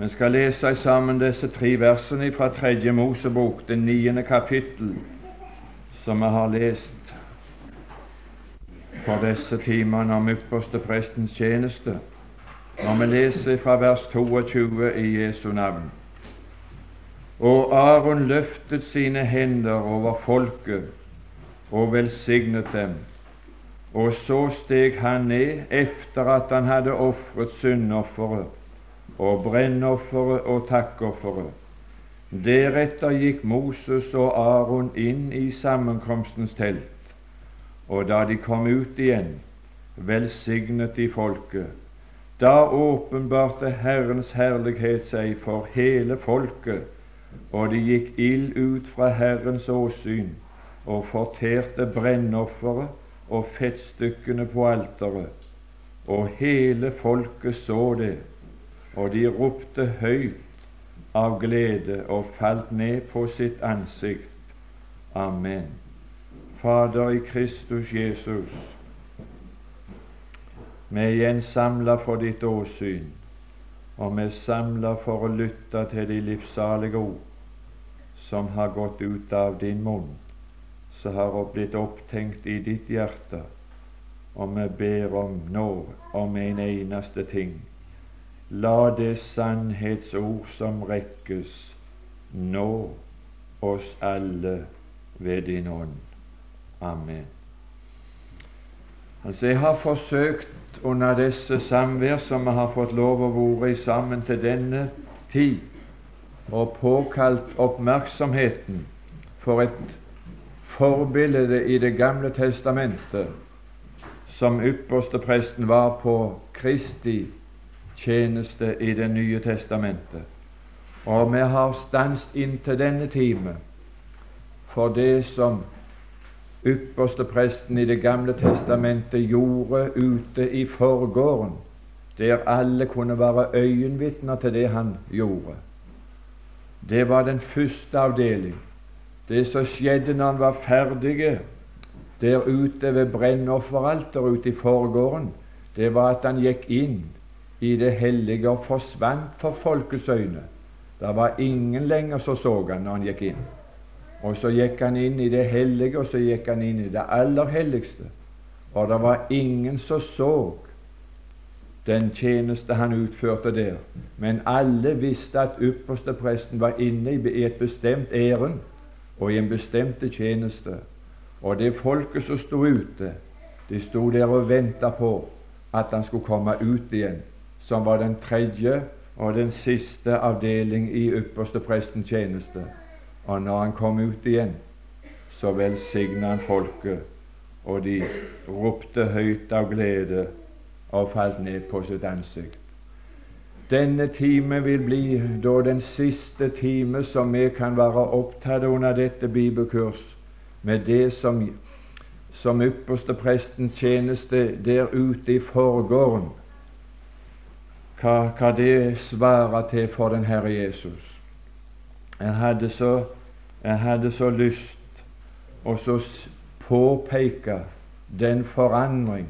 Vi skal lese sammen disse tre versene fra Tredje Mosebok, det niende kapittel, som vi har lest for disse timene om ypperste prestens tjeneste. Når vi leser fra vers 22 i Jesu navn. Og Aron løftet sine hender over folket og velsignet dem. Og så steg han ned efter at han hadde ofret syndofferet og brennofferet og takkofferet. Deretter gikk Moses og Aron inn i sammenkomstens telt, og da de kom ut igjen, velsignet de folket. Da åpenbarte Herrens herlighet seg for hele folket, og det gikk ild ut fra Herrens åsyn og forterte brennofferet og fettstykkene på alteret. Og hele folket så det, og de ropte høyt av glede og falt ned på sitt ansikt. Amen. Fader i Kristus Jesus, vi er igjen samla for ditt åsyn, og vi er samla for å lytte til de livssalige ord som har gått ut av din munn som har blitt opptenkt i ditt hjerte, og vi ber om nå om en eneste ting. La det sannhetsord som rekkes, nå oss alle ved din ånd. Amen. Altså, Jeg har forsøkt under disse samvær som vi har fått lov å være sammen til denne tid, og påkalt oppmerksomheten for et forbilde i Det gamle testamentet som ypperste presten var på Kristi tjeneste i Det nye testamentet. Og vi har stanset inntil denne time for det som ypperste presten i Det gamle testamentet gjorde ute i forgården, der alle kunne være øyenvitner til det han gjorde. Det var den første avdeling. Det som skjedde når han var ferdig der ute ved brennofferalteret ute i forgården, det var at han gikk inn i det hellige og forsvant for folkets øyne. Det var ingen lenger som så han når han gikk inn. Og så gikk han inn i det hellige, og så gikk han inn i det aller helligste. Og det var ingen som så den tjeneste han utførte der. Men alle visste at ypperste presten var inne i et bestemt ærend og i en bestemte tjeneste. Og det folket som sto ute, de sto der og venta på at han skulle komme ut igjen, som var den tredje og den siste avdeling i ypperste prestens tjeneste. Og når han kom ut igjen, så velsigna han folket, og de ropte høyt av glede og falt ned på sitt ansikt. Denne time vil bli da den siste time som vi kan være opptatt under dette bibelkurs, med det som, som ypperste prestens tjeneste der ute i forgården, hva, hva det svarer til for den Herre Jesus. En hadde så, en hadde så lyst å påpeke den forandring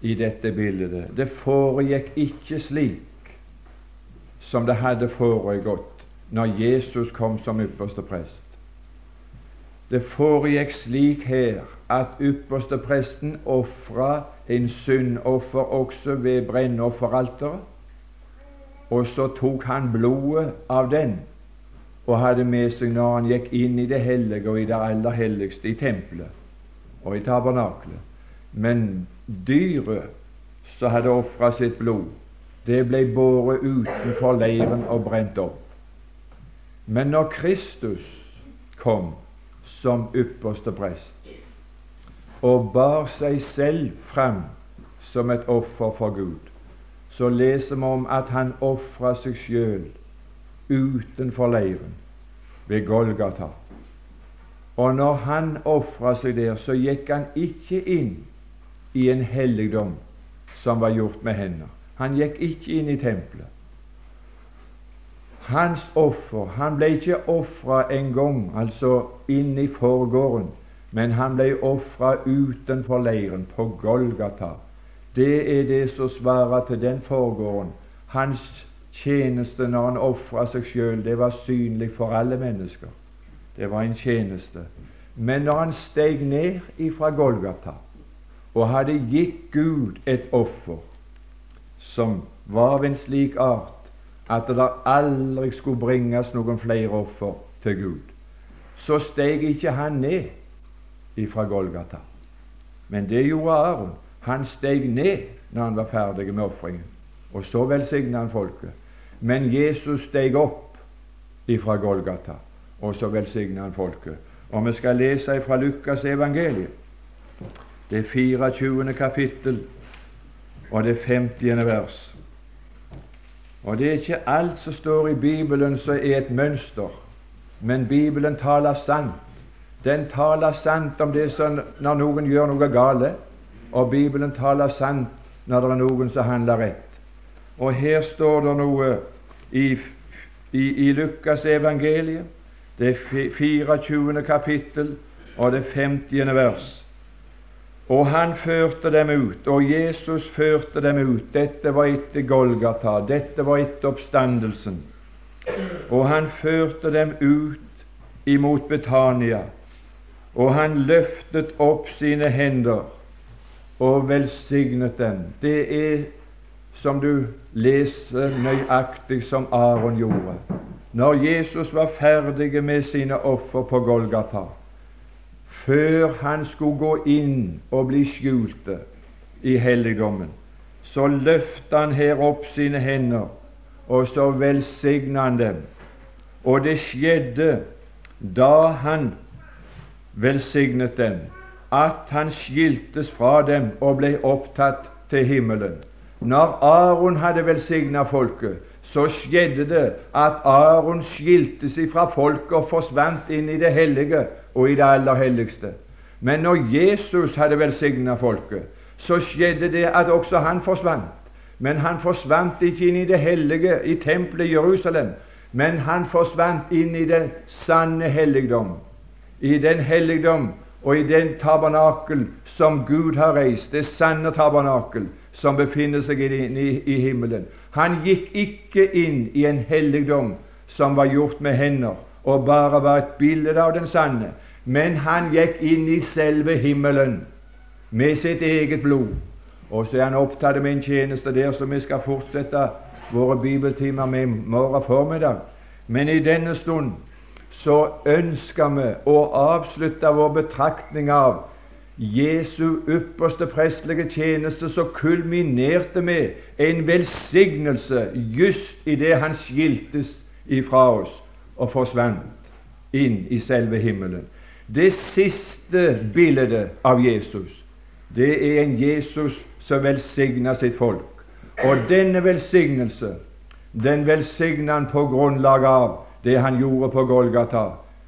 i dette bildet. Det foregikk ikke slik som det hadde foregått når Jesus kom som ypperste prest. Det foregikk slik her at ypperste presten ofra en syndoffer også ved brennofferalteret, og så tok han blodet av den og hadde med seg når han gikk inn i det hellige og i det aller helligste, i tempelet og i tabernaklet. Men dyret som hadde ofra sitt blod, det ble båret utenfor leiren og brent opp. Men når Kristus kom som ypperste prest og bar seg selv fram som et offer for Gud, så leser vi om at han ofra seg sjøl utenfor leiren ved Golgata. Og når han ofra seg der, så gikk han ikke inn i en helligdom som var gjort med hender. Han gikk ikke inn i tempelet. Hans offer Han ble ikke ofra en gang, altså inn i forgården, men han ble ofra utenfor leiren, på Golgata. Det er det som svarer til den forgården. Hans tjeneste når han ofra seg sjøl, det var synlig for alle mennesker. Det var en tjeneste. Men når han steg ned ifra Golgata og hadde gitt Gud et offer som var av en slik art at det aldri skulle bringes noen flere offer til Gud, så steg ikke han ned ifra Golgata. Men det gjorde Aron. Han steg ned når han var ferdig med ofringen. Og så velsigna han folket. Men Jesus steg opp ifra Golgata, og så velsigna han folket. Og vi skal lese fra Lukas evangeliet, det 24. kapittel og det 50. vers. Og det er ikke alt som står i Bibelen som er et mønster, men Bibelen taler sant. Den taler sant om det som når noen gjør noe gale, og Bibelen taler sant når det er noen som handler rett. Og her står det noe i, i, i Lukas evangeliet, det 24. kapittel og det 50. vers. Og han førte dem ut, og Jesus førte dem ut. Dette var etter Golgata, dette var etter oppstandelsen. Og han førte dem ut imot Betania, og han løftet opp sine hender og velsignet dem. Det er som du leser nøyaktig som Aron gjorde. Når Jesus var ferdig med sine offer på Golgata, før han skulle gå inn og bli skjulte i helligdommen, så løftet han her opp sine hender, og så velsignet han dem. Og det skjedde da han velsignet dem, at han skiltes fra dem og ble opptatt til himmelen. Når Aron hadde velsigna folket, så skjedde det at Aron skiltes ifra folket og forsvant inn i det hellige og i det aller helligste. Men når Jesus hadde velsigna folket, så skjedde det at også han forsvant. Men han forsvant ikke inn i det hellige, i tempelet i Jerusalem, men han forsvant inn i den sanne helligdom, i den helligdom og i den tabernakel som Gud har reist, det sanne tabernakel, som befinner seg inne i, himmelen. Han gikk ikke inn i en helligdom som var gjort med hender, og bare var et bilde av den sanne, men han gikk inn i selve himmelen med sitt eget blod. Og så er han opptatt med en tjeneste der som vi skal fortsette våre bibeltimer med i morgen formiddag. Men i denne stund så ønsker vi å avslutte vår betraktning av Jesu ypperste prestelige tjeneste så kulminerte med en velsignelse just idet han skiltes ifra oss og forsvant inn i selve himmelen. Det siste bildet av Jesus, det er en Jesus som velsigner sitt folk. Og denne velsignelse, den velsigner han på grunnlag av det han gjorde på Golgata,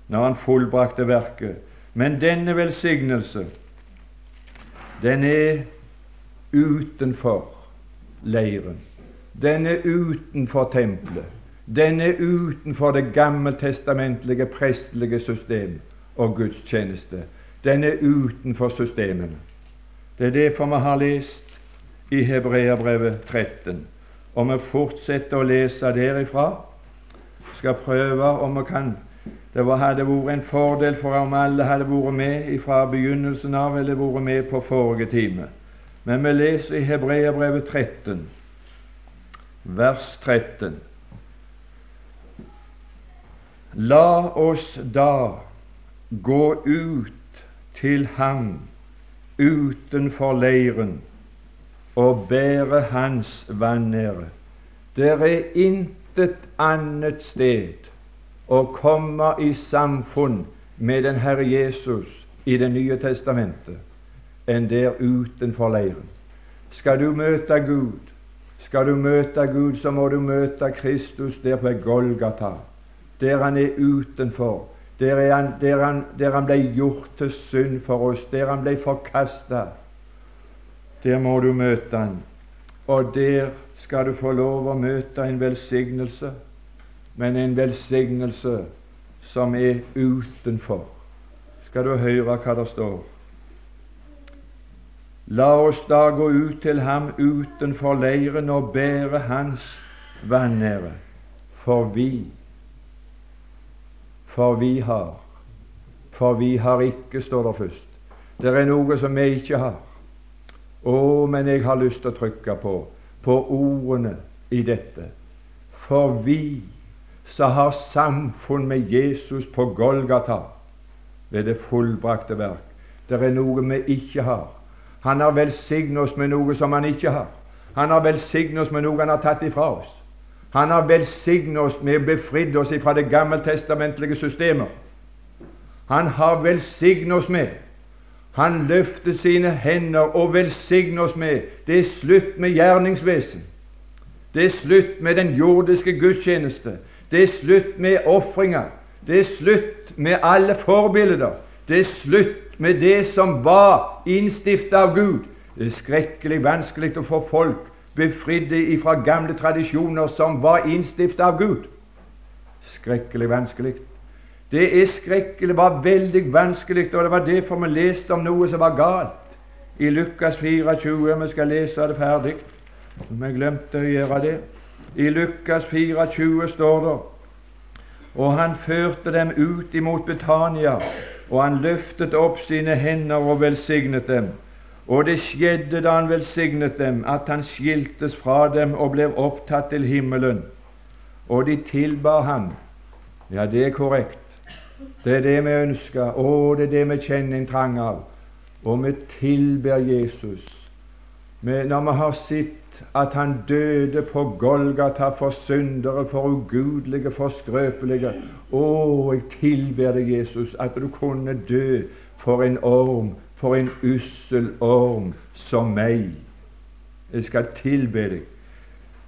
når han fullbrakte verket. Men denne velsignelse den er utenfor leiren. Den er utenfor tempelet. Den er utenfor det gammeltestamentlige prestelige system og gudstjeneste. Den er utenfor systemene. Det er derfor vi har lest i Hebreabrevet 13. Og vi fortsetter å lese derifra. Skal prøve om vi kan det var, hadde vært en fordel for om alle hadde vært med fra begynnelsen av, eller vært med på forrige time. Men vi leser i Hebreabrevet 13, vers 13. La oss da gå ut til ham utenfor leiren og bære hans vanære. Det er intet annet sted å komme i samfunn med den Herre Jesus i Det nye testamentet enn der utenfor leiren. Skal du møte Gud, skal du møte Gud, så må du møte Kristus der på Golgata, der han er utenfor, der, er han, der, han, der han ble gjort til synd for oss, der han ble forkasta. Der må du møte han, og der skal du få lov å møte en velsignelse men en velsignelse som er utenfor. Skal du høre hva det står? La oss da gå ut til ham utenfor leiren og bære hans vanære. For vi, for vi har, for vi har ikke, står det først. Det er noe som vi ikke har. Å, men jeg har lyst til å trykke på, på ordene i dette. For vi som har samfunn med Jesus på Golgata ved det fullbrakte verk. Det er noe vi ikke har. Han har velsignet oss med noe som han ikke har. Han har velsignet oss med noe han har tatt ifra oss. Han har velsignet oss med å befridd oss ifra det gammeltestamentlige systemet. Han har velsignet oss med Han løfter sine hender og velsigner oss med Det er slutt med gjerningsvesen. Det er slutt med den jordiske gudstjeneste. Det er slutt med ofringer. Det er slutt med alle forbilder. Det er slutt med det som var innstiftet av Gud. Det er skrekkelig vanskelig å få folk befridde ifra gamle tradisjoner som var innstiftet av Gud. Skrekkelig vanskelig. Det er skrekkelig, var veldig vanskelig, og det var derfor vi leste om noe som var galt i Lukas 24. Vi skal lese det ferdig. Vi glemte å gjøre det. I Lukas 24 står det Og han førte dem ut imot Betania, og han løftet opp sine hender og velsignet dem. Og det skjedde da han velsignet dem, at han skiltes fra dem og ble opptatt til himmelen. Og de tilbar han. Ja, det er korrekt. Det er det vi ønsker, og det er det vi kjenner en trang av. Og vi tilber Jesus. Men når vi har sett at han døde på Golgata for syndere, for ugudelige, for skrøpelige. Å, jeg tilber deg, Jesus, at du kunne dø for en orm, for en ussel orm som meg. Jeg skal tilbe deg.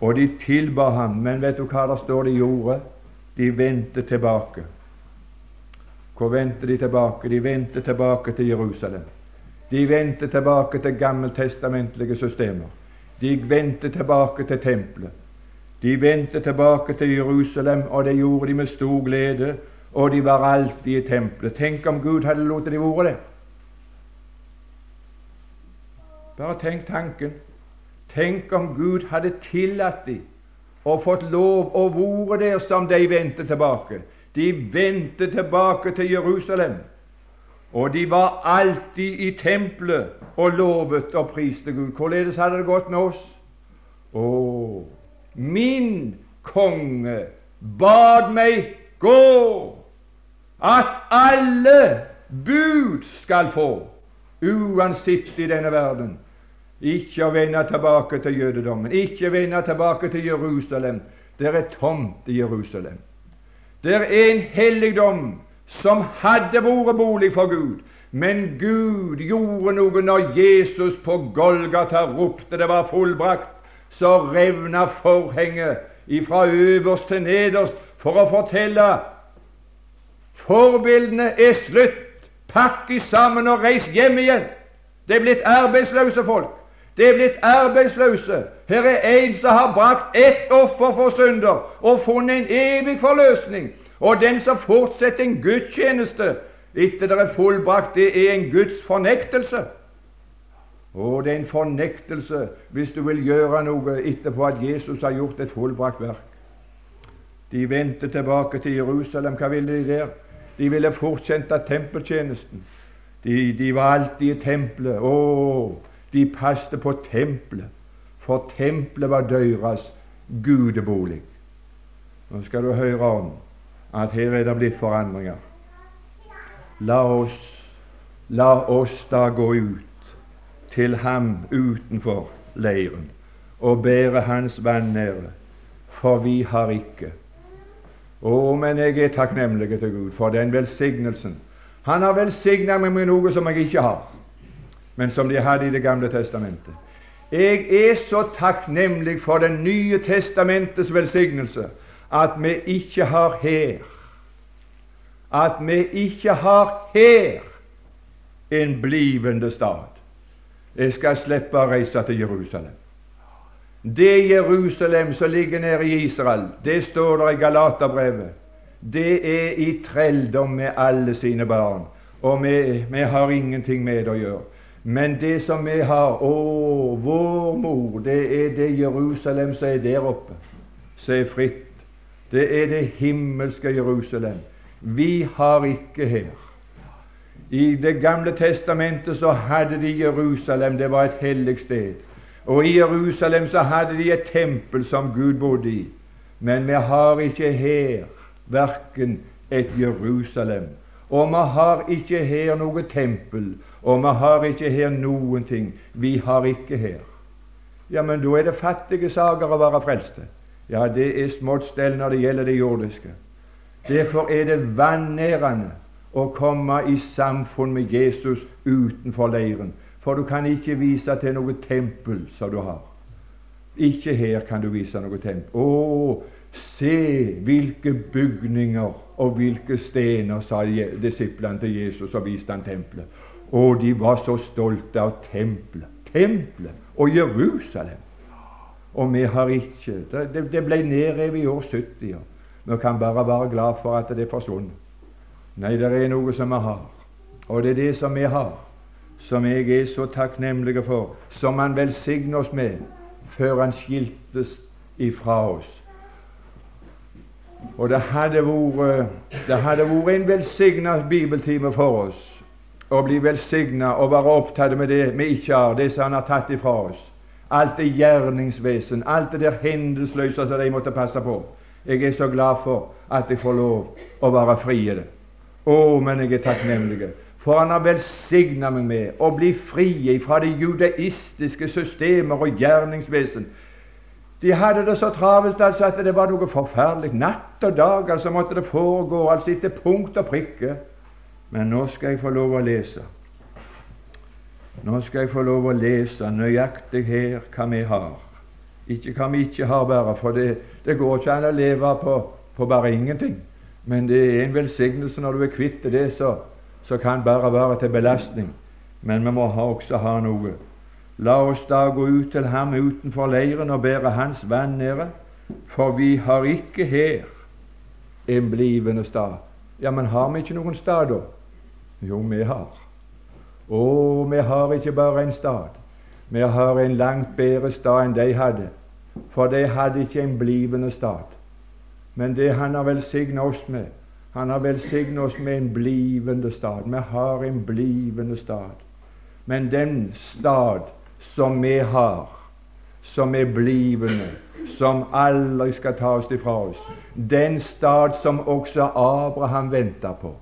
Og de tilba ham, men vet du hva det står de gjorde? De vendte tilbake. Hvor vendte de tilbake? De vendte tilbake til Jerusalem. De vendte tilbake til gammeltestamentlige systemer. De vendte tilbake til tempelet. De vendte tilbake til Jerusalem, og det gjorde de med stor glede. Og de var alltid i tempelet. Tenk om Gud hadde latt de være der. Bare tenk tanken. Tenk om Gud hadde tillatt dem og fått lov å være der som de vendte tilbake. De vendte tilbake til Jerusalem. Og de var alltid i tempelet og lovet og priste Gud. Hvorledes hadde det gått med oss? Å, min konge bad meg gå, at alle bud skal få, uansett i denne verden. Ikke å vende tilbake til jødedommen, ikke vende tilbake til Jerusalem. Det er tomt i Jerusalem. Det er en helligdom som hadde vært bolig for Gud. Men Gud gjorde noe når Jesus på Golgata ropte det var fullbrakt. Så revna forhenget ifra øverst til nederst for å fortelle forbildene er slutt. Pakk i sammen og reis hjem igjen. Det er blitt arbeidsløse folk. Det er blitt arbeidsløse. Her er en som har brakt ett offer for synder og funnet en evig forløsning. Og den som fortsetter en gudstjeneste etter det er fullbrakt, det er en Guds fornektelse. Og det er en fornektelse hvis du vil gjøre noe etterpå at Jesus har gjort et fullbrakt verk. De vendte tilbake til Jerusalem. Hva ville de der? De ville fortsette tempeltjenesten. De, de var alltid i tempelet. Å, de passte på tempelet, for tempelet var deres gudebolig. Nå skal du høre om at her er det blitt forandringer. La oss, la oss da gå ut til ham utenfor leiren og bære hans vanære, for vi har ikke. Å, men jeg er takknemlig til Gud for den velsignelsen. Han har velsigna meg med noe som jeg ikke har, men som de hadde i Det gamle testamentet. Jeg er så takknemlig for Det nye testamentets velsignelse at vi ikke har her At vi ikke har her en blivende stad. Jeg skal slippe å reise til Jerusalem. Det Jerusalem som ligger nede i Israel, det står der i Galaterbrevet. Det er i trelldom med alle sine barn, og vi, vi har ingenting med det å gjøre. Men det som vi har Å, vår mor, det er det Jerusalem som er der oppe seg fritt. Det er det himmelske Jerusalem. Vi har ikke her. I Det gamle testamentet så hadde de Jerusalem. Det var et hellig sted. Og i Jerusalem så hadde de et tempel som Gud bodde i. Men vi har ikke her verken et Jerusalem. Og vi har ikke her noe tempel, og vi har ikke her noen ting. Vi har ikke her. Ja, men da er det fattige saker å være frelste. Ja, det er smått stell når det gjelder det jordiske. Derfor er det vanærende å komme i samfunn med Jesus utenfor leiren. For du kan ikke vise til noe tempel som du har. Ikke her kan du vise noe tempel. Å, se hvilke bygninger og hvilke stener, sa disiplene til Jesus og viste han tempelet. Og de var så stolte av tempelet. Tempelet og Jerusalem. Og vi har ikke Det, det ble nedrevet i år 70. Ja. Vi kan bare være glad for at det er forsvunnet. Nei, det er noe som vi har. Og det er det som vi har, som jeg er så takknemlig for, som Han velsigner oss med før Han skiltes ifra oss. Og det hadde vært, det hadde vært en velsigna bibeltime for oss å bli velsigna og være opptatt med det vi ikke har, det som Han har tatt ifra oss. Alt det gjerningsvesen, alt det der hendelsløse som de måtte passe på. Jeg er så glad for at jeg får lov å være fri i det. Å, men jeg er takknemlig. For han har velsigna meg med å bli fri fra det judaistiske systemer og gjerningsvesen de hadde det så travelt altså at det var noe forferdelig. Natt og dag altså måtte det foregå altså etter punkt og prikke. Men nå skal jeg få lov å lese. Nå skal jeg få lov å lese nøyaktig her hva vi har. Ikke hva vi ikke har, bare, for det, det går ikke an å leve på, på, bare ingenting. Men det er en velsignelse når du er kvitt det, så, så kan bare være til belastning. Men vi må ha, også ha noe. La oss da gå ut til ham utenfor leiren og bære hans vanære, for vi har ikke her en blivende stad. Ja, men har vi ikke noen stad, da? Jo, vi har. Å, vi har ikke bare en stad. Vi har en langt bedre stad enn de hadde, for de hadde ikke en blivende stad. Men det han har velsignet oss med, han har velsignet oss med en blivende stad. Vi har en blivende stad. Men den stad som vi har, som er blivende, som aldri skal tas ifra oss. Den stad som også Abraham venta på.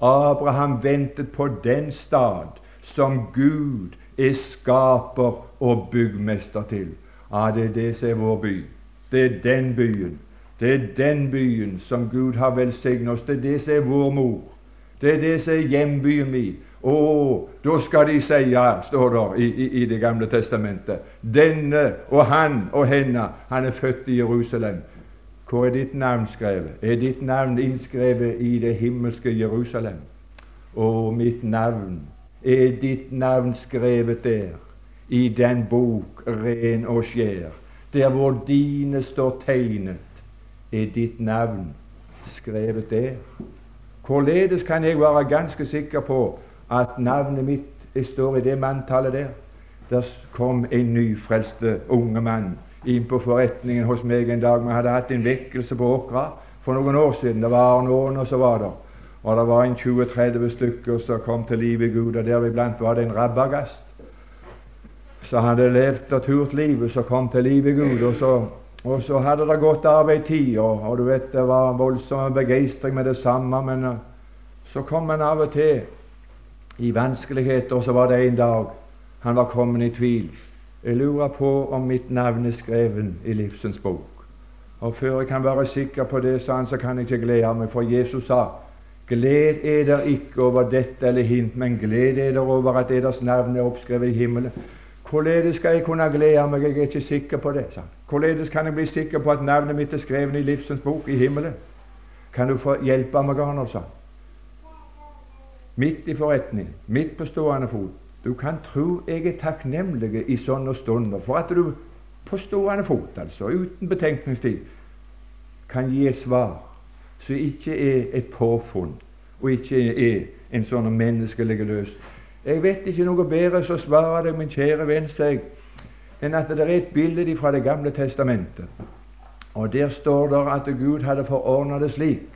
Abraham ventet på den stad som Gud er skaper og byggmester til. Ja, det er det som er vår by. Det er den byen. Det er den byen som Gud har velsignet oss. Det er det som er vår mor. Det er det som er hjembyen min. Å, da skal de si står det i, i, i, Det gamle testamentet. Denne og han og henne, han er født i Jerusalem. Hvor er ditt navn skrevet? Er ditt navn innskrevet i det himmelske Jerusalem? Å, mitt navn. Er ditt navn skrevet der? I den bok ren og skjær, der hvor dine står tegnet, er ditt navn skrevet der. Hvorledes kan jeg være ganske sikker på at navnet mitt står i det manntallet der. Der kom en nyfrelste unge mann inn på forretningen hos meg en dag. Vi hadde hatt en vekkelse på Åkra for noen år siden. Det var noen, og så var det. Og det var en 20-30 stykker som kom til livet i Gud, og deriblant var det en rabagast som hadde levd og turt livet, som kom til livet i Gud. Og så, og så hadde det gått av ei tid, og, og, du vet det var voldsom begeistring med det samme, men uh, så kom en av og til i vanskeligheter. Så var det en dag han var kommet i tvil. Jeg lurer på om mitt navn er skrevet i livsens bok. Og før jeg kan være sikker på det, sa han, så kan jeg ikke glede meg, for Jesus sa Gled eder ikke over dette eller hint, men gled eder over at eders navn er oppskrevet i himmelen. Hvordan skal jeg kunne glede meg? Jeg er ikke sikker på det. sa han. Hvordan kan jeg bli sikker på at navnet mitt er skrevet i livsens bok i himmelen? Kan du få hjelpe meg, Arnold? sa han midt i forretning, midt på stående fot. Du kan tro jeg er takknemlig i sånne stunder for at du på stående fot, altså uten betenkningstid, kan gi et svar som ikke er et påfunn, og ikke er en sånn menneskelig løs. Jeg vet ikke noe bedre som svarer deg, min kjære venn, seg, enn at det er et bilde fra Det gamle testamentet Og Der står det at Gud hadde forordna det slik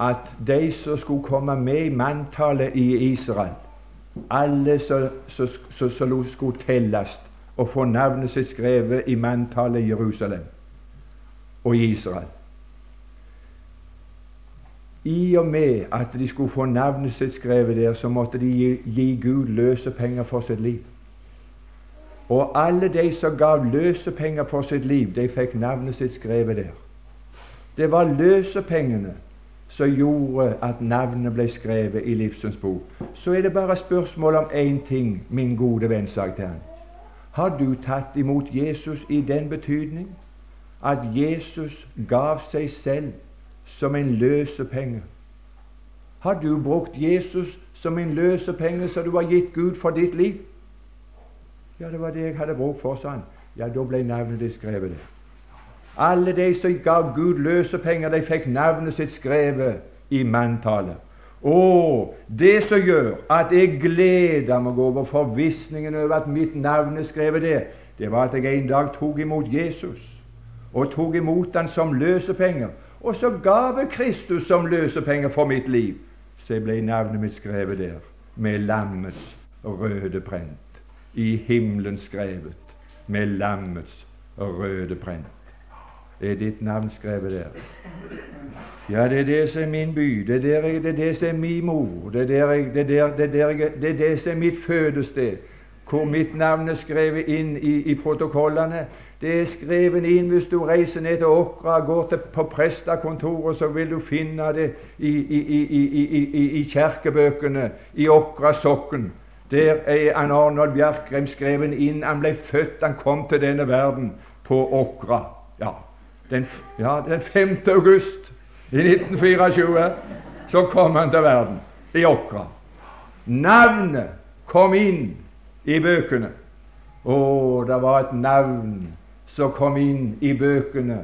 at de som skulle komme med i manntallet i Israel, alle som skulle telles og få navnet sitt skrevet i manntallet i Jerusalem og i Israel I og med at de skulle få navnet sitt skrevet der, så måtte de gi, gi Gud løsepenger for sitt liv. Og alle de som gav løsepenger for sitt liv, de fikk navnet sitt skrevet der. Det var løsepengene som gjorde at navnet ble skrevet i livsens bok. Så er det bare spørsmål om én ting, min gode venn, sa jeg til han. Har du tatt imot Jesus i den betydning at Jesus gav seg selv som en løsepenge? Har du brukt Jesus som en løsepenge som du har gitt Gud for ditt liv? Ja, det var det jeg hadde bruk for, sa han. Ja, da ble navnet ditt skrevet der. Alle de som gav Gud løsepenger, de fikk navnet sitt skrevet i manntallet. Å, det som gjør at jeg gleder meg over forvissningen over at mitt navn er skrevet der, det var at jeg en dag tok imot Jesus, og tok imot han som løsepenger. Og så gav jeg Kristus som løsepenger for mitt liv. Så ble navnet mitt skrevet der, med lammets røde prent. I himmelen skrevet, med lammets røde prent. Er ditt navn skrevet der? Ja, det er det som er min by. Det er, der jeg, det, er det som er min mor. Det er, det, det, det det som er mitt fødested. Hvor mitt navn er skrevet inn i, i protokollene. Det er skrevet inn hvis du reiser ned til Åkra går til, på prestekontoret, så vil du finne det i, i, i kirkebøkene i Åkra sokken. Der er Arnold Bjerkreim skrevet inn. Han ble født, han kom til denne verden på Åkra. Ja, den, ja, den 5. august i 1924 så kom han til verden i Åkra. Navnet kom inn i bøkene. Å, det var et navn som kom inn i bøkene.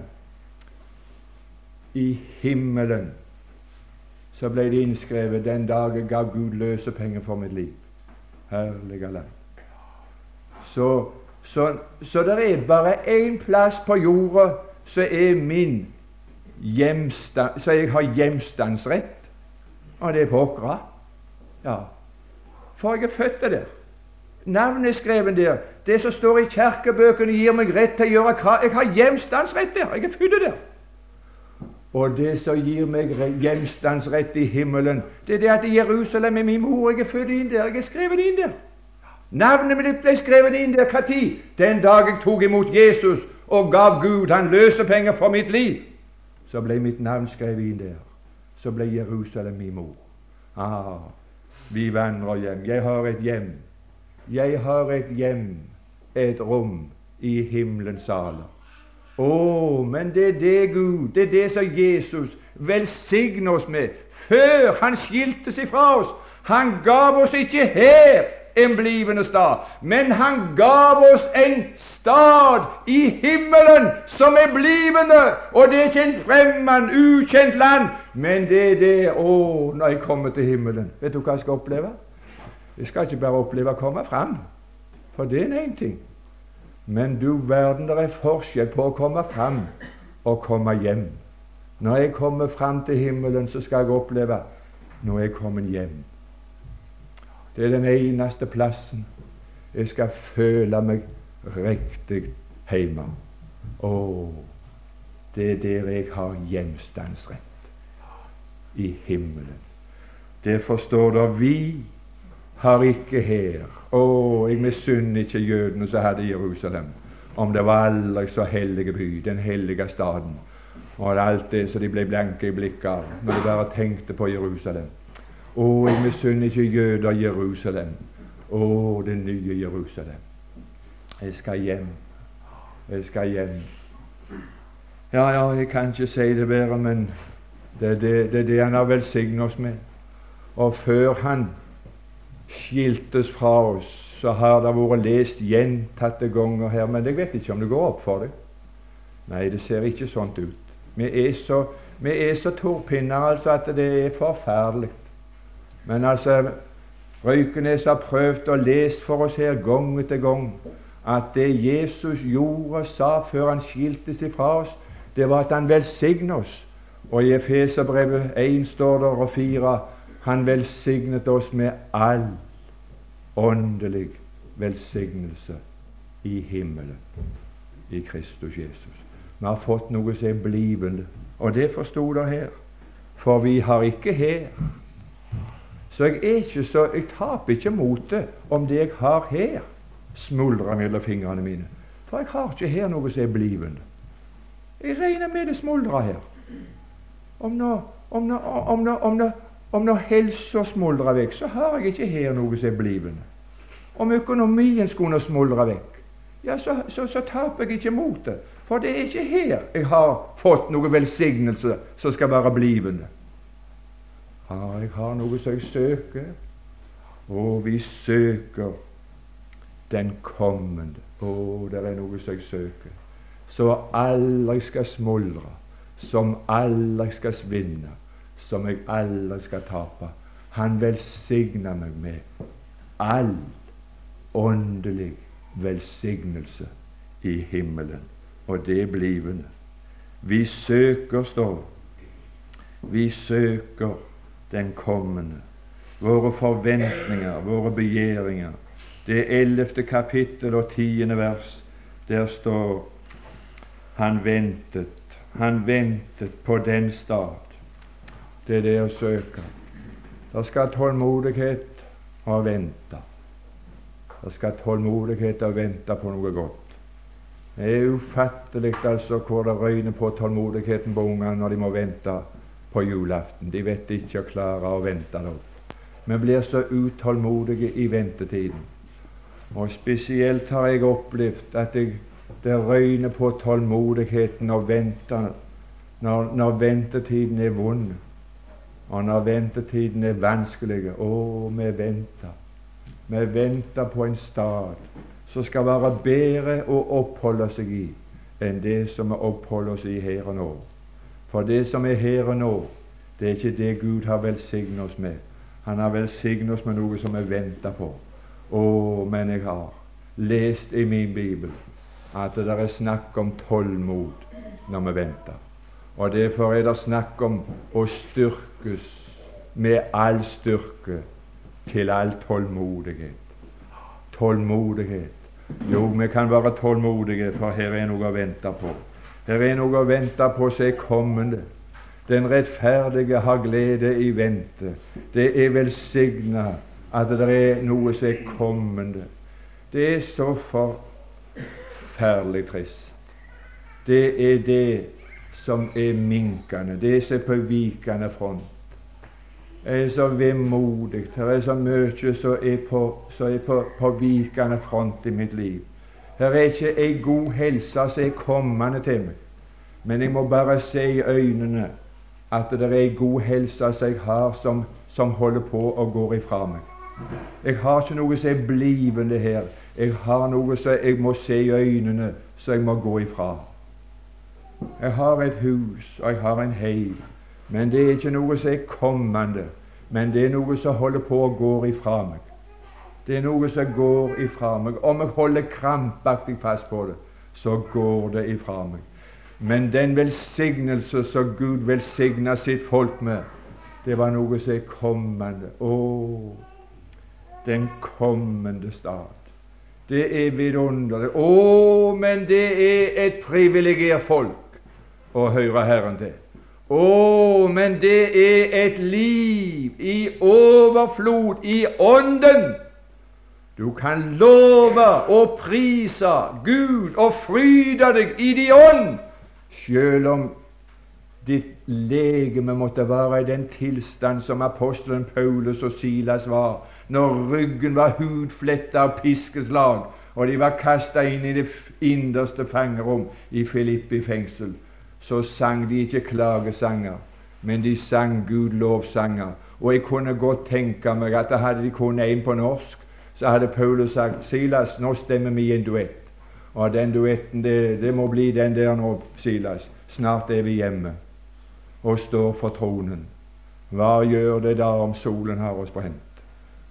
I himmelen så ble det innskrevet den dag jeg ga Gud løsepenger for mitt liv. Herlige land. Så, så, så det er bare én plass på jorda som er min hjemstand, så jeg har hjemstandsrett, og det er på Åkra. Ja. For jeg er født der. Navnet er skrevet der. Det som står i kirkebøkene, gir meg rett til å gjøre hva Jeg har hjemstandsrett der. Jeg er født der. Og det som gir meg hjemstandsrett i himmelen, det er det at Jerusalem er min mor. Jeg er født inn der. Jeg er skrevet inn der. Navnet mitt ble skrevet inn der når? Den dag jeg tok imot Jesus og gav Gud han løsepenger for mitt liv så ble mitt navn skrevet inn der. Så ble Jerusalem min mor. Ah, vi vandrer hjem. Jeg har et hjem. Jeg har et hjem, et rom i himmelens saler. Å, oh, men det er det Gud, det er det som Jesus velsigner oss med før Han skilte seg fra oss. Han gav oss ikke her en blivende stad. Men han gav oss en stad i himmelen som er blivende. Og det er ikke en fremmed, ukjent land, men det er det Å, når jeg kommer til himmelen Vet du hva jeg skal oppleve? Jeg skal ikke bare oppleve å komme fram, for det er én ting. Men du verden, det er forskjell på å komme fram og komme hjem. Når jeg kommer fram til himmelen, så skal jeg oppleve når jeg kommer hjem. Det er den eneste plassen jeg skal føle meg riktig hjemme. Å, det er der jeg har hjemstandsrett. I himmelen. Det forstår da vi har ikke her Å, jeg misunner ikke jødene som hadde Jerusalem, om det var aldri så hellige by, den hellige staden, og alt det så de ble blanke i blikket når de bare tenkte på Jerusalem. Å, jeg misunner ikke jøder Jerusalem. Å, det nye Jerusalem. Jeg skal hjem. Jeg skal hjem. Ja, ja, jeg kan ikke si det bedre, men det er det, det, det han har velsignet oss med. Og før han skiltes fra oss, så har det vært lest gjentatte ganger her, men jeg vet ikke om det går opp for deg. Nei, det ser ikke sånt ut. Vi er så, vi er så torpinner altså, at det er forferdelig. Men altså, Røykenes har prøvd å lese for oss her gang etter gang at det Jesus gjorde og sa før han skilte seg fra oss, det var at han velsignet oss. Og i Efeserbrevet 1 står det, og 4 han velsignet oss med all åndelig velsignelse i himmelen i Kristus Jesus. Vi har fått noe som er blivende, og det forsto dere her. For vi har ikke her. Så jeg er ikke så, jeg taper ikke motet om det jeg har her, smuldrer mellom fingrene mine. For jeg har ikke her noe som er blivende. Jeg regner med det smuldrer her. Om nå, om nå, om nå, om nå, om nå helsa smuldrer vekk, så har jeg ikke her noe som er blivende. Om økonomien skulle smuldre vekk, ja, så, så, så taper jeg ikke motet. For det er ikke her jeg har fått noe velsignelse som skal være blivende. Ja, jeg har noe som jeg søker, og vi søker den kommende. Å, det er noe som jeg søker, så aldri skal smuldre, som aldri skal svinne, som jeg aldri skal tape. Han velsigner meg med all åndelig velsignelse i himmelen og det er blivende. Vi søker, står Vi søker den kommende. Våre forventninger, våre begjæringer. Det ellevte kapittel og tiende vers, der står Han ventet, han ventet på den stad. Det er det å søke. Det skal tålmodighet og vente. Det skal tålmodighet og vente på noe godt. Det er ufattelig altså hvor det røyner på tålmodigheten på ungene når de må vente på julaften. De vet ikke å klare å vente det. Vi blir så utålmodige i ventetiden. Og spesielt har jeg opplevd at jeg, det røyner på tålmodigheten og venter når, når ventetiden er vond, og når ventetiden er vanskelig. Å, vi venter. Vi venter på en stad som skal være bedre å oppholde seg i enn det som vi oppholder oss i her og nå. For det som er her og nå, det er ikke det Gud har velsignet oss med. Han har velsignet oss med noe som vi venter på. Å, men jeg har lest i min bibel at det er snakk om tålmod når vi venter. Og derfor er det snakk om å styrkes med all styrke til all tålmodighet. Tålmodighet. Jo, vi kan være tålmodige, for her er noe å vente på. Her er noe å vente på som er kommende. Den rettferdige har glede i vente. Det er velsigna at det er noe som er kommende. Det er så forferdelig trist. Det er det som er minkende, det som er på vikende front. Det er så vemodig. Det er så mye som er på, på, på vikende front i mitt liv. Her er ikke ei god helse som er kommende til meg, men jeg må bare se i øynene at det er ei god helse som jeg har, som, som holder på å gå ifra meg. Jeg har ikke noe som er blivende her. Jeg har noe som jeg må se i øynene, som jeg må gå ifra. Jeg har et hus, og jeg har en heim. Men det er ikke noe som er kommende, men det er noe som holder på å gå ifra meg. Det er noe som går ifra meg. Om jeg holder krampaktig fast på det, så går det ifra meg. Men den velsignelse som Gud velsigna sitt folk med, det var noe som er kommende. Å, den kommende stat. Det er vidunderlig. Å, men det er et privilegert folk å høre Herren til. Å, men det er et liv i overflod i Ånden. Du kan love og prise Gud og fryde deg i din ånd, selv om ditt legeme måtte være i den tilstand som apostelen Paulus og Silas var, når ryggen var hudfletta av piskeslag, og de var kasta inn i det innerste fangerom i Filippi fengsel så sang de ikke klagesanger, men de sang Gud lovsanger. Og jeg kunne godt tenke meg at hadde de kunnet en på norsk, så hadde Paulus sagt Silas, nå stemmer vi i en duett. Og den duetten, det, det må bli den der nå, Silas. Snart er vi hjemme og står for tronen. Hva gjør det da om solen har oss brent?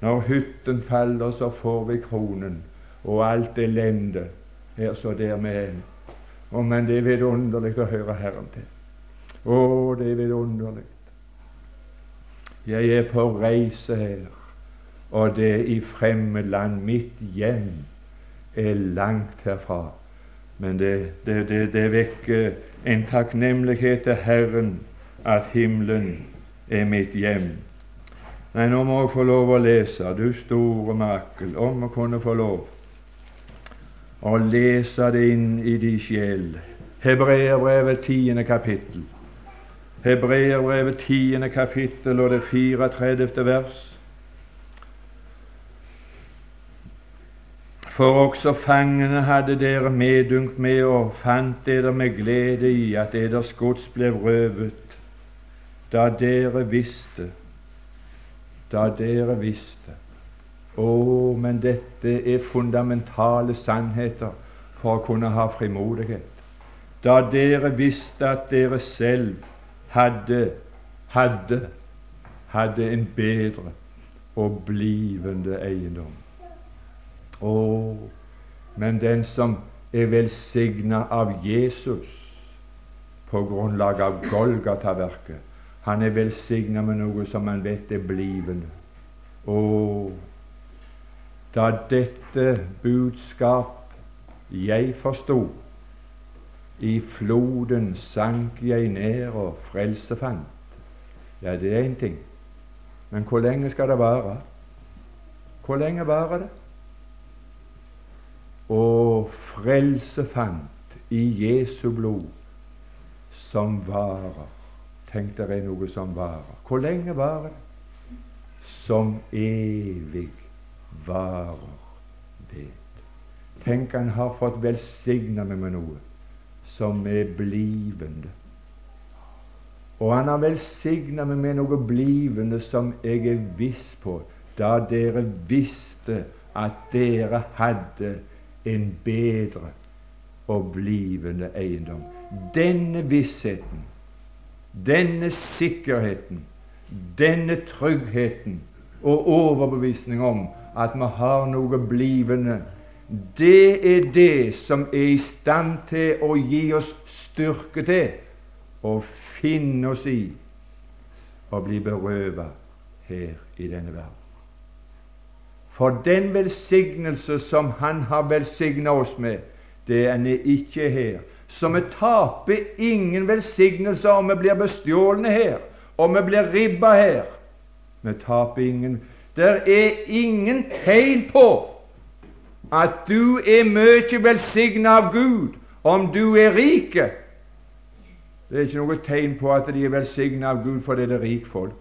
Når hytten faller, så får vi kronen, og alt elende er så der med en Å, men det er vidunderlig å høre Herren til. Å, det er vidunderlig. Jeg er på reise her, og det i fremmed land. Mitt hjem er langt herfra. Men det, det, det, det vekker en takknemlighet til Herren at himmelen er mitt hjem. Nei, nå må jeg få lov å lese, du store makkel, om å kunne få lov å lese det inn i de sjel. Hebreerbrevet tiende kapittel. Hebreerbrevet tiende kapittel og det 34. vers. For også fangene hadde dere medunk med og fant dere med glede i at deres gods ble røvet, da dere visste, da dere visste å, men dette er fundamentale sannheter for å kunne ha frimodighet. Da dere visste at dere selv hadde, hadde, hadde en bedre og blivende eiendom. Å, men den som er velsigna av Jesus på grunnlag av Golgata-verket, han er velsigna med noe som man vet er blivende. Å, da dette budskap jeg forsto, i floden sank jeg ned og frelse fant. Ja, det er én ting. Men hvor lenge skal det vare? Hvor lenge varer det? Og frelse fant i Jesu blod, som varer. Tenk dere noe som varer. Hvor lenge varer det? Som evig varer ved. Tenk, han har fått velsigna meg med noe som er blivende. Og han har velsigna meg med noe blivende som jeg er viss på, da dere visste at dere hadde en bedre og blivende eiendom. Denne vissheten, denne sikkerheten, denne tryggheten og overbevisning om at vi har noe blivende. Det er det som er i stand til å gi oss styrke til å finne oss i å bli berøvet her i denne verden. For den velsignelse som Han har velsigna oss med, det er ikke her. Så vi taper ingen velsignelse om vi blir bestjålne her, om vi blir ribba her. Vi taper ingen det er ingen tegn på at du er mye velsigna av Gud om du er rik. Det er ikke noe tegn på at de er velsigna av Gud fordi det er rikfolk.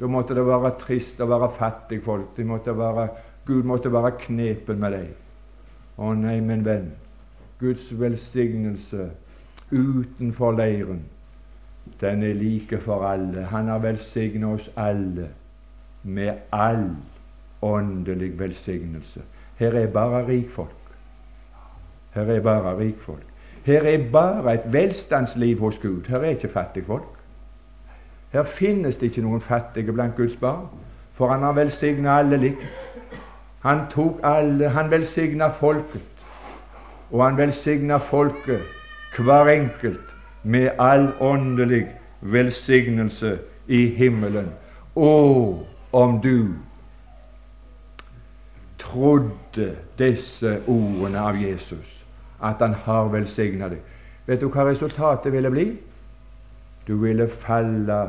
Da måtte det være trist å være fattigfolk. Måtte være, Gud måtte være knepen med deg. Å nei, min venn, Guds velsignelse utenfor leiren, den er like for alle. Han har velsigna oss alle med all åndelig velsignelse. Her er bare rikfolk. Her er bare rikfolk. Her er bare et velstandsliv hos Gud. Her er ikke fattigfolk. Her finnes det ikke noen fattige blant Guds barn, for han har velsigna alle likt. Han tok alle, han velsigna folket, og han velsigna folket, hver enkelt, med all åndelig velsignelse i himmelen. Og om du trodde disse ordene av Jesus, at han har velsigna deg. Vet du hva resultatet ville bli? Du ville falle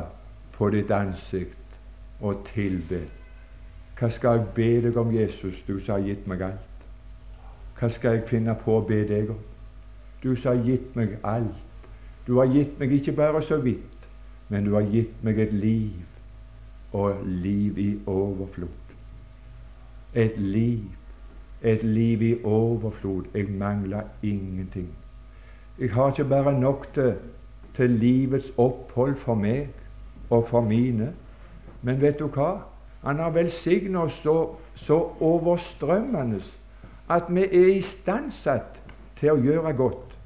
på ditt ansikt og tilbe. Hva skal jeg be deg om, Jesus, du som har gitt meg alt? Hva skal jeg finne på å be deg om? Du som har gitt meg alt. Du har gitt meg ikke bare så vidt, men du har gitt meg et liv og liv i overflod. Et liv, et liv i overflod. Jeg mangler ingenting. Jeg har ikke bare nok til, til livets opphold for meg og for mine. Men vet du hva? Han har velsignet oss så, så overstrømmende at vi er istandsatt til å gjøre godt.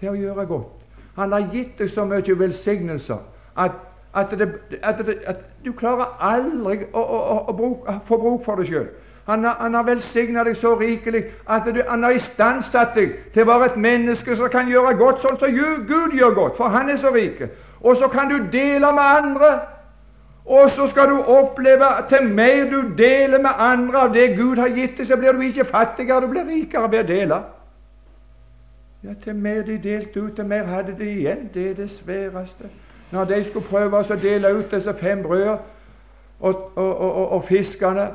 Til å gjøre godt. Han har gitt deg så mye velsignelser at at, det, at, det, at, du klarer aldri å, å, å, å få bruk for det sjøl. Han har, han har velsigna deg så rikelig at du, han har istandsatt deg til å være et menneske som kan gjøre godt sånn som Gud gjør godt, for han er så rik. Og så kan du dele med andre. Og så skal du oppleve at til mer du deler med andre av det Gud har gitt deg, så blir du ikke fattigere, du blir rikere ved å dele. Ja, Til mer de delte ut, til mer hadde de igjen. Det er det sværeste. Når de skulle prøve å dele ut disse fem brødene og, og, og, og fiskene,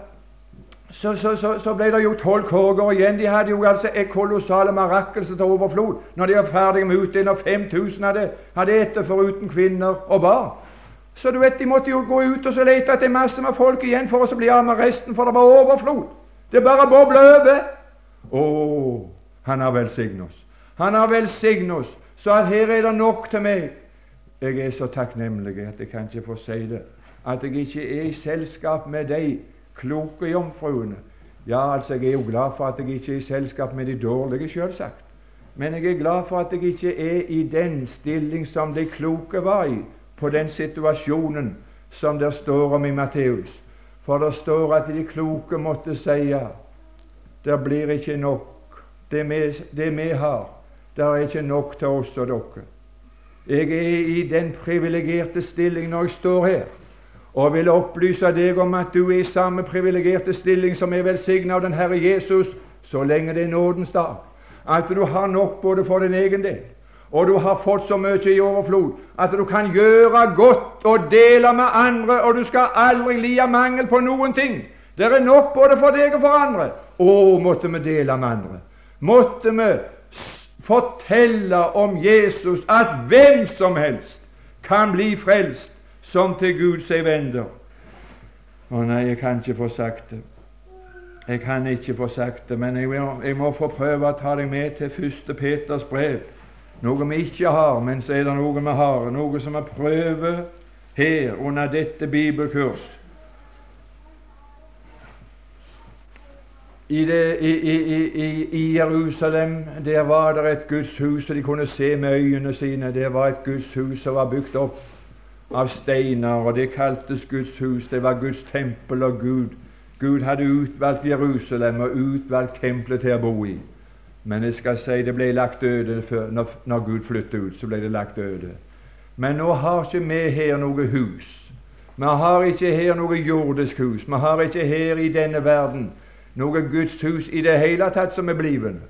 så, så, så, så, ble det jo tolv korger igjen. De hadde jo altså et kolossale marakkelse til overflod når de var ferdige med utdeling, og 5000 hadde, hadde etter foruten kvinner og barn. Så du vet, de måtte jo gå ut og så lete etter masse med folk igjen for å bli av med resten, for det var overflod. Det bare bobla over. Å, han har velsignet oss. Han har velsignet oss, så at her er det nok til meg. Jeg er så takknemlig at jeg kan ikke få si det, at jeg ikke er i selskap med de kloke jomfruene. Ja, altså, jeg er jo glad for at jeg ikke er i selskap med de dårlige, selvsagt. Men jeg er glad for at jeg ikke er i den stilling som de kloke var i på den situasjonen som det står om i Matteus. For det står at de kloke måtte si det blir ikke nok. Det vi, det vi har, det er ikke nok til oss og dere. Jeg er i den privilegerte stilling når jeg står her, og vil opplyse deg om at du er i samme privilegerte stilling som er velsignet av den Herre Jesus så lenge det er nådens dag. At du har nok både for din egen del og du har fått så mye i overflod at du kan gjøre godt og dele med andre, og du skal aldri lide mangel på noen ting. Det er nok både for deg og for andre. Å, måtte vi dele med andre. Måtte vi fortelle om Jesus, at hvem som helst kan bli frelst som til Gud seg vender. Å nei, jeg kan ikke få sagt det. Jeg kan ikke få sagt det, men jeg må, jeg må få prøve å ta deg med til første Peters brev noe vi ikke har, men så er det noe vi har, noe som vi prøver her under dette bibelkurs. I, det, i, i, I, Jerusalem der var det et gudshus, og de kunne se med øynene sine. Det var et gudshus som var bygd opp av steiner, og det kaltes Guds hus. Det var Guds tempel og Gud. Gud hadde utvalgt Jerusalem og utvalgt tempelet til å bo i. Men jeg skal si det ble lagt øde før, når, når, Gud flyttet ut. så ble det lagt øde. Men nå har ikke vi her noe hus. Vi har ikke her noe jordisk hus. Vi har ikke her i denne verden noe Guds hus i det hele tatt som er blivende.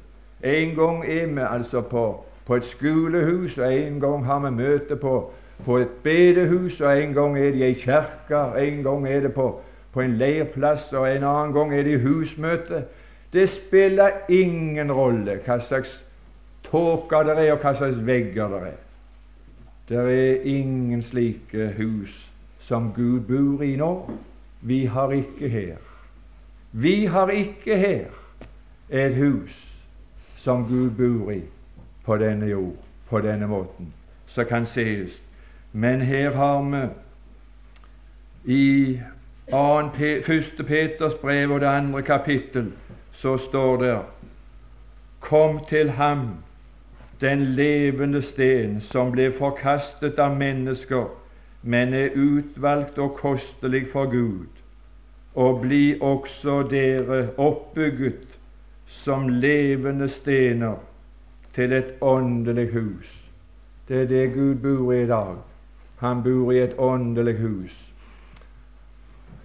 En gang er vi altså på, på et skolehus, og en gang har vi møte på, på et bedehus, og en gang er det i ei kirke, en gang er det på, på en leirplass, og en annen gang er det i husmøte. Det spiller ingen rolle hva slags tåke det er, og hva slags vegger det er. Det er ingen slike hus som Gud bor i nå. Vi har ikke her. Vi har ikke her et hus som Gud bor i på denne jord, på denne måten, som kan sees. Men her har vi i 1. Peters brev og det andre kapittel så står det Kom til ham, den levende sten, som ble forkastet av mennesker, men er utvalgt og kostelig for Gud, og bli også dere oppbygget som levende stener til et åndelig hus. Det er det Gud bor i i dag. Han bor i et åndelig hus.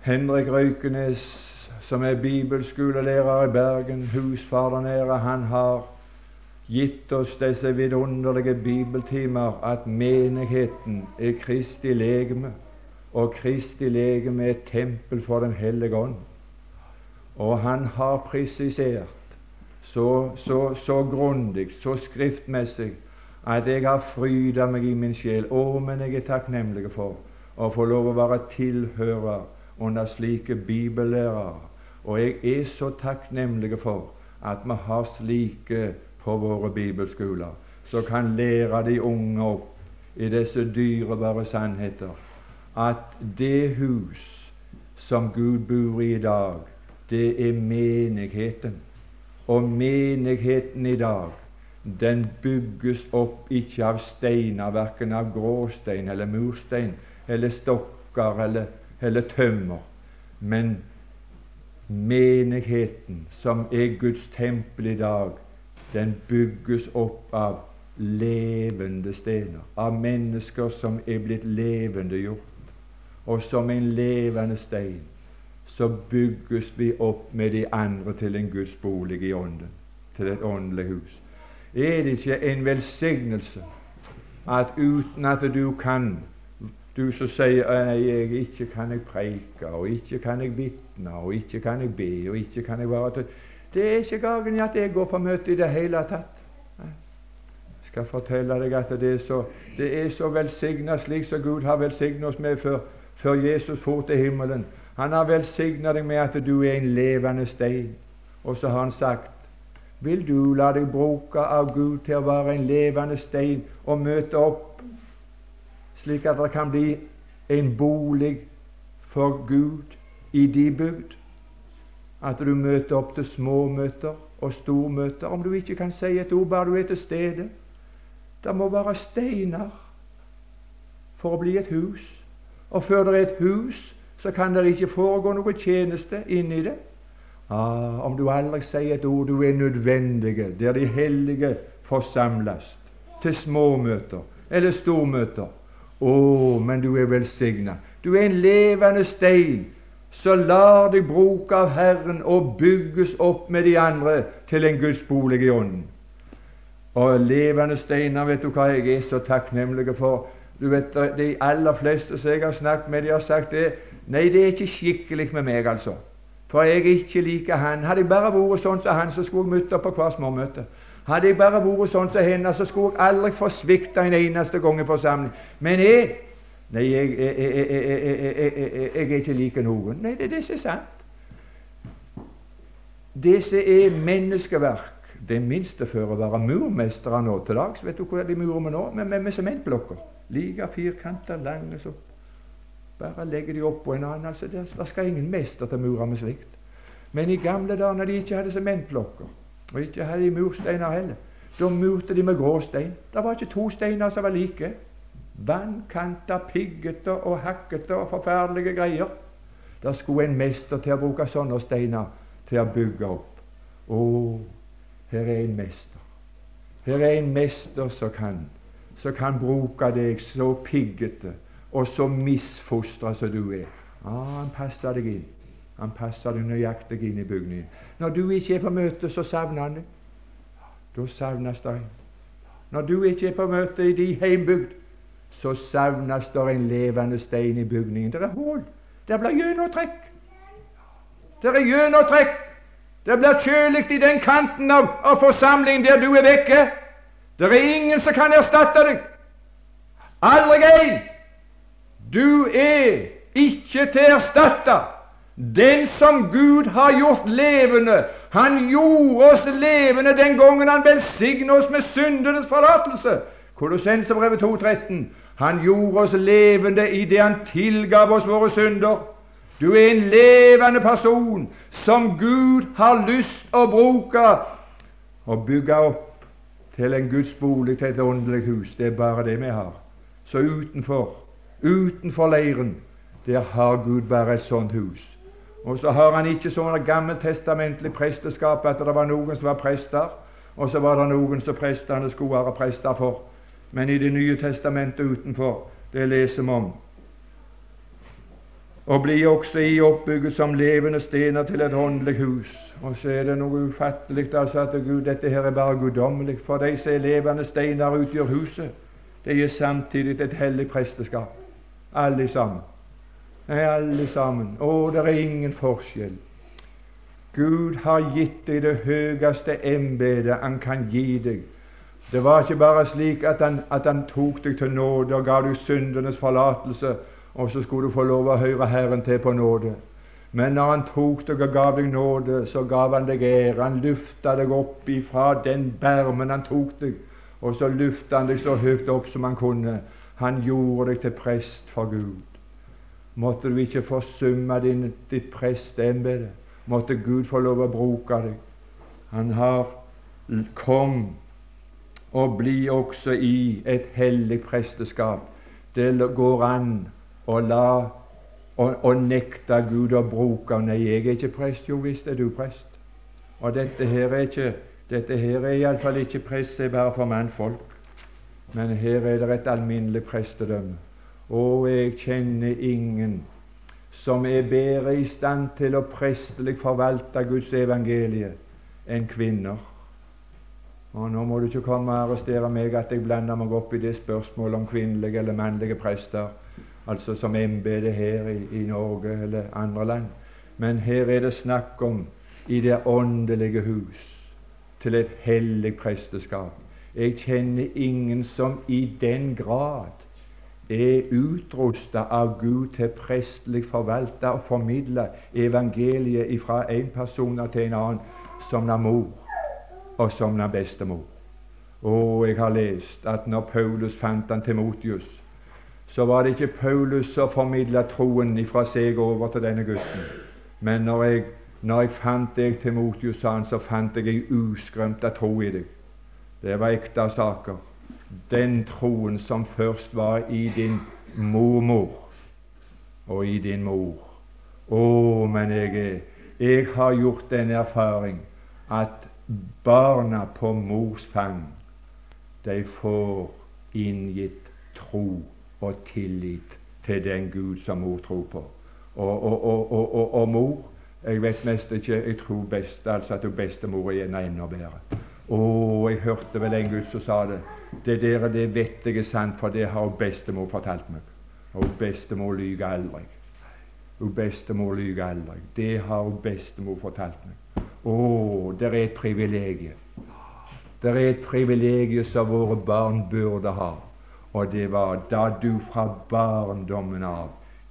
Henrik Røykenes som er bibelskolelærer i Bergen, husfar der nede, han har gitt oss disse vidunderlige bibeltimer at menigheten er Kristi legeme, og Kristi legeme er et tempel for Den hellige ånd. Og han har presisert så, så, så grundig, så skriftmessig, at jeg har fryda meg i min sjel. Å, men jeg er takknemlig for å få lov å være tilhører under slike bibellærere og jeg er så takknemlig for at vi har slike på våre bibelskoler, som kan lære de unge opp i disse dyrebare sannheter, at det hus som Gud bor i i dag, det er menigheten. Og menigheten i dag, den bygges opp ikke av steiner, verken av gråstein eller murstein eller stokker eller, eller tømmer, men menigheten, som er Guds tempel i dag, den bygges opp av levende stener, av mennesker som er blitt levendegjort. Og som en levende stein så bygges vi opp med de andre til en Guds bolig i ånden, til et åndelig hus. Er det ikke en velsignelse at uten at du kan du som sier nei, jeg ikke kan jeg preike, og ikke kan jeg vitne, og ikke kan jeg be, og ikke kan jeg være Det er ikke gangen at jeg går på møte i det hele tatt. Jeg skal fortelle deg at det er så, det er så velsigna slik som Gud har velsignet oss med før, før Jesus for til himmelen. Han har velsigna deg med at du er en levende stein. Og så har han sagt Vil du la deg bruke av Gud til å være en levende stein og møte opp, slik at det kan bli en bolig for Gud i de bygd? At du møter opp til småmøter og stormøter. Om du ikke kan si et ord, bare du er til stede. Det må være steiner for å bli et hus. Og før det er et hus, så kan det ikke foregå noe tjeneste inni det. Ah, om du aldri sier et ord, du er nødvendige der de hellige forsamles, til småmøter eller stormøter. Å, oh, men du er velsigna. Du er en levende stein. Så lar deg bruke av Herren og bygges opp med de andre til en Guds bolig i ånden. Og levende steiner, vet du hva jeg er så takknemlig for? Du vet, De aller fleste som jeg har snakket med, de har sagt det Nei, det er ikke skikkelig med meg, altså. For jeg ikke like han. Hadde jeg bare vært sånn som han, så skulle jeg møtt opp på hver småmøte. Hadde jeg bare vært sånn som henne, så skulle jeg aldri få svikta en eneste gang i forsamling. Men jeg Nei, jeg, jeg, jeg, jeg er ikke like noen. Nei, det er det som er sant. Det som er menneskeverk, det minste før å være murmestere nå til dags. Vet du hvor de murer med nå? Med, med, sementblokker. Like firkanta, lange så bare legge de oppå en annen. altså Det, skal ingen mester til mure med slikt. Men i gamle dager, når de ikke hadde sementblokker, og ikke hadde de mursteiner heller, da murte de med gråstein. Det var ikke to steiner som var like. Vannkanta, piggete og hakkete og forferdelige greier. Det skulle en mester til å bruke sånne steiner til å bygge opp. Å, her er en mester. Her er en mester som kan, som kan bruke deg så piggete og så misfostra som du er. Ah, han passer deg inn. Han passer deg nøyaktig inn i bygningen. Når du ikke er på møte, så savner han deg. Da savnes det en. Når du ikke er på møte i din heimbygd, så savnes det en levende stein i bygningen. Det er hull. Det blir gjennomtrekk. Det er gjennomtrekk. Det blir kjølig i den kanten av, av forsamlingen der du er vekke. Det er ingen som kan erstatte deg. Aldri en. Du er ikke til å erstatte den som Gud har gjort levende. Han gjorde oss levende den gangen han velsignet oss med syndenes forlatelse. Kolossenserbrevet 2,13. Han gjorde oss levende i det han tilgav oss våre synder. Du er en levende person som Gud har lyst å bruke og bygge opp til en Guds bolig, til et åndelig hus. Det er bare det vi har. Så utenfor Utenfor leiren der har Gud bare et sånt hus. Og så har han ikke sånn gammeltestamentlig presteskap at det var noen som var prester, og så var det noen som prestene skulle være prester for. Men i Det nye testamentet utenfor, det leser vi om. Og blir også i oppbygget som levende stener til et åndelig hus. Og så er det noe ufattelig altså at Gud, dette her er bare guddommelig. For de som er levende steiner utgjør huset. Det er samtidig et hellig presteskap alle sammen. Nei, alle sammen. Å, det er ingen forskjell. Gud har gitt deg det høyeste embetet han kan gi deg. Det var ikke bare slik at han, at han tok deg til nåde og ga deg syndenes forlatelse, og så skulle du få lov å høre Herren til på nåde. Men når han tok deg og gav deg nåde, så gav han deg ære. Han løfta deg opp ifra den bermen han tok deg, og så løfta han deg så høyt opp som han kunne. Han gjorde deg til prest for Gud. Måtte du ikke forsumme din, ditt prestembete. Måtte Gud få lov å bruke deg. Han har Kom og bli også i et hellig presteskap. Det går an å la å, nekte Gud å bruke Nei, jeg er ikke prest. Jo visst er du prest. Og dette her er ikke dette her er iallfall ikke prest, det er bare for mannfolk. Men her er det et alminnelig prestedømme. Og jeg kjenner ingen som er bedre i stand til å prestelig forvalte Guds evangelie enn kvinner. Og Nå må du ikke komme og arrestere meg at jeg blander meg opp i det spørsmålet om kvinnelige eller mannlige prester, altså som embete her i, i Norge eller andre land. Men her er det snakk om i det åndelige hus til et hellig presteskap. Jeg kjenner ingen som i den grad er utrusta av Gud til prestlig forvalte og formidle evangeliet fra en person til en annen som er mor og som na bestemor. Og jeg har lest at når Paulus fant han Timotius, så var det ikke Paulus som formidla troen fra seg over til denne gutten. Men når jeg, når jeg fant deg, Timotius, sa han, så fant jeg ei uskrømta tro i deg. Det var ekte saker. Den troen som først var i din mormor og i din mor. Å, men jeg, jeg har gjort den erfaring at barna på mors fang, de får inngitt tro og tillit til den Gud som mor tror på. Og, og, og, og mor Jeg vet mest ikke Jeg tror best altså at bestemor er enda bedre. Å, jeg hørte vel en Gud som sa det. Det der det vet jeg er sant, for det har bestemor fortalt meg. Og bestemor lyver aldri. Og bestemor lyver aldri. Det har bestemor fortalt meg. Å, det er et privilegium. Det er et privilegium som våre barn burde ha. Og det var da du fra barndommen av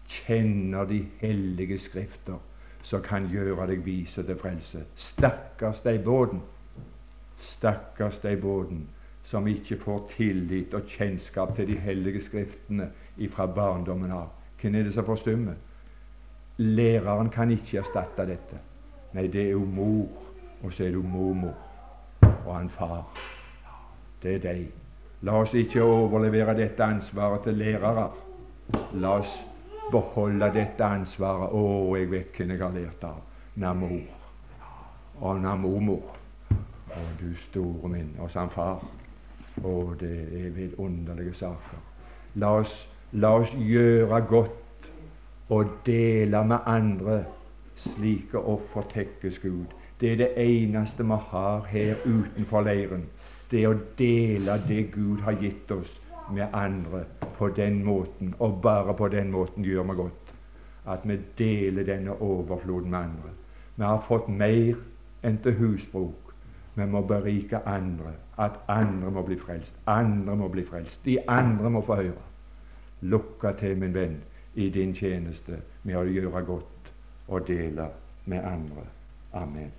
kjenner de hellige skrifter, som kan gjøre deg vise til frelse. Stakkars deg båten. Stakkars deg båten som ikke får tillit og kjennskap til de hellige skriftene ifra barndommen av. Hvem er det som forstummer? Læreren kan ikke erstatte dette. Nei, det er jo mor, og så er det jo mormor og han far. Det er de. La oss ikke overlevere dette ansvaret til lærere. La oss beholde dette ansvaret. Å, jeg vet hvem jeg har lært av. Namor og namormor. Å, du store min. Og sann far. Å, det er vidunderlige saker. La oss, la oss gjøre godt og dele med andre Slike offer tekkes Gud. Det er det eneste vi har her utenfor leiren. Det er å dele det Gud har gitt oss, med andre på den måten. Og bare på den måten gjør vi godt. At vi deler denne overfloden med andre. Vi har fått mer enn til husbruk. Vi må berike andre, at andre må bli frelst. Andre må bli frelst. De andre må få høre. Lukka til, min venn, i din tjeneste med å gjøre godt og dele med andre. Amen.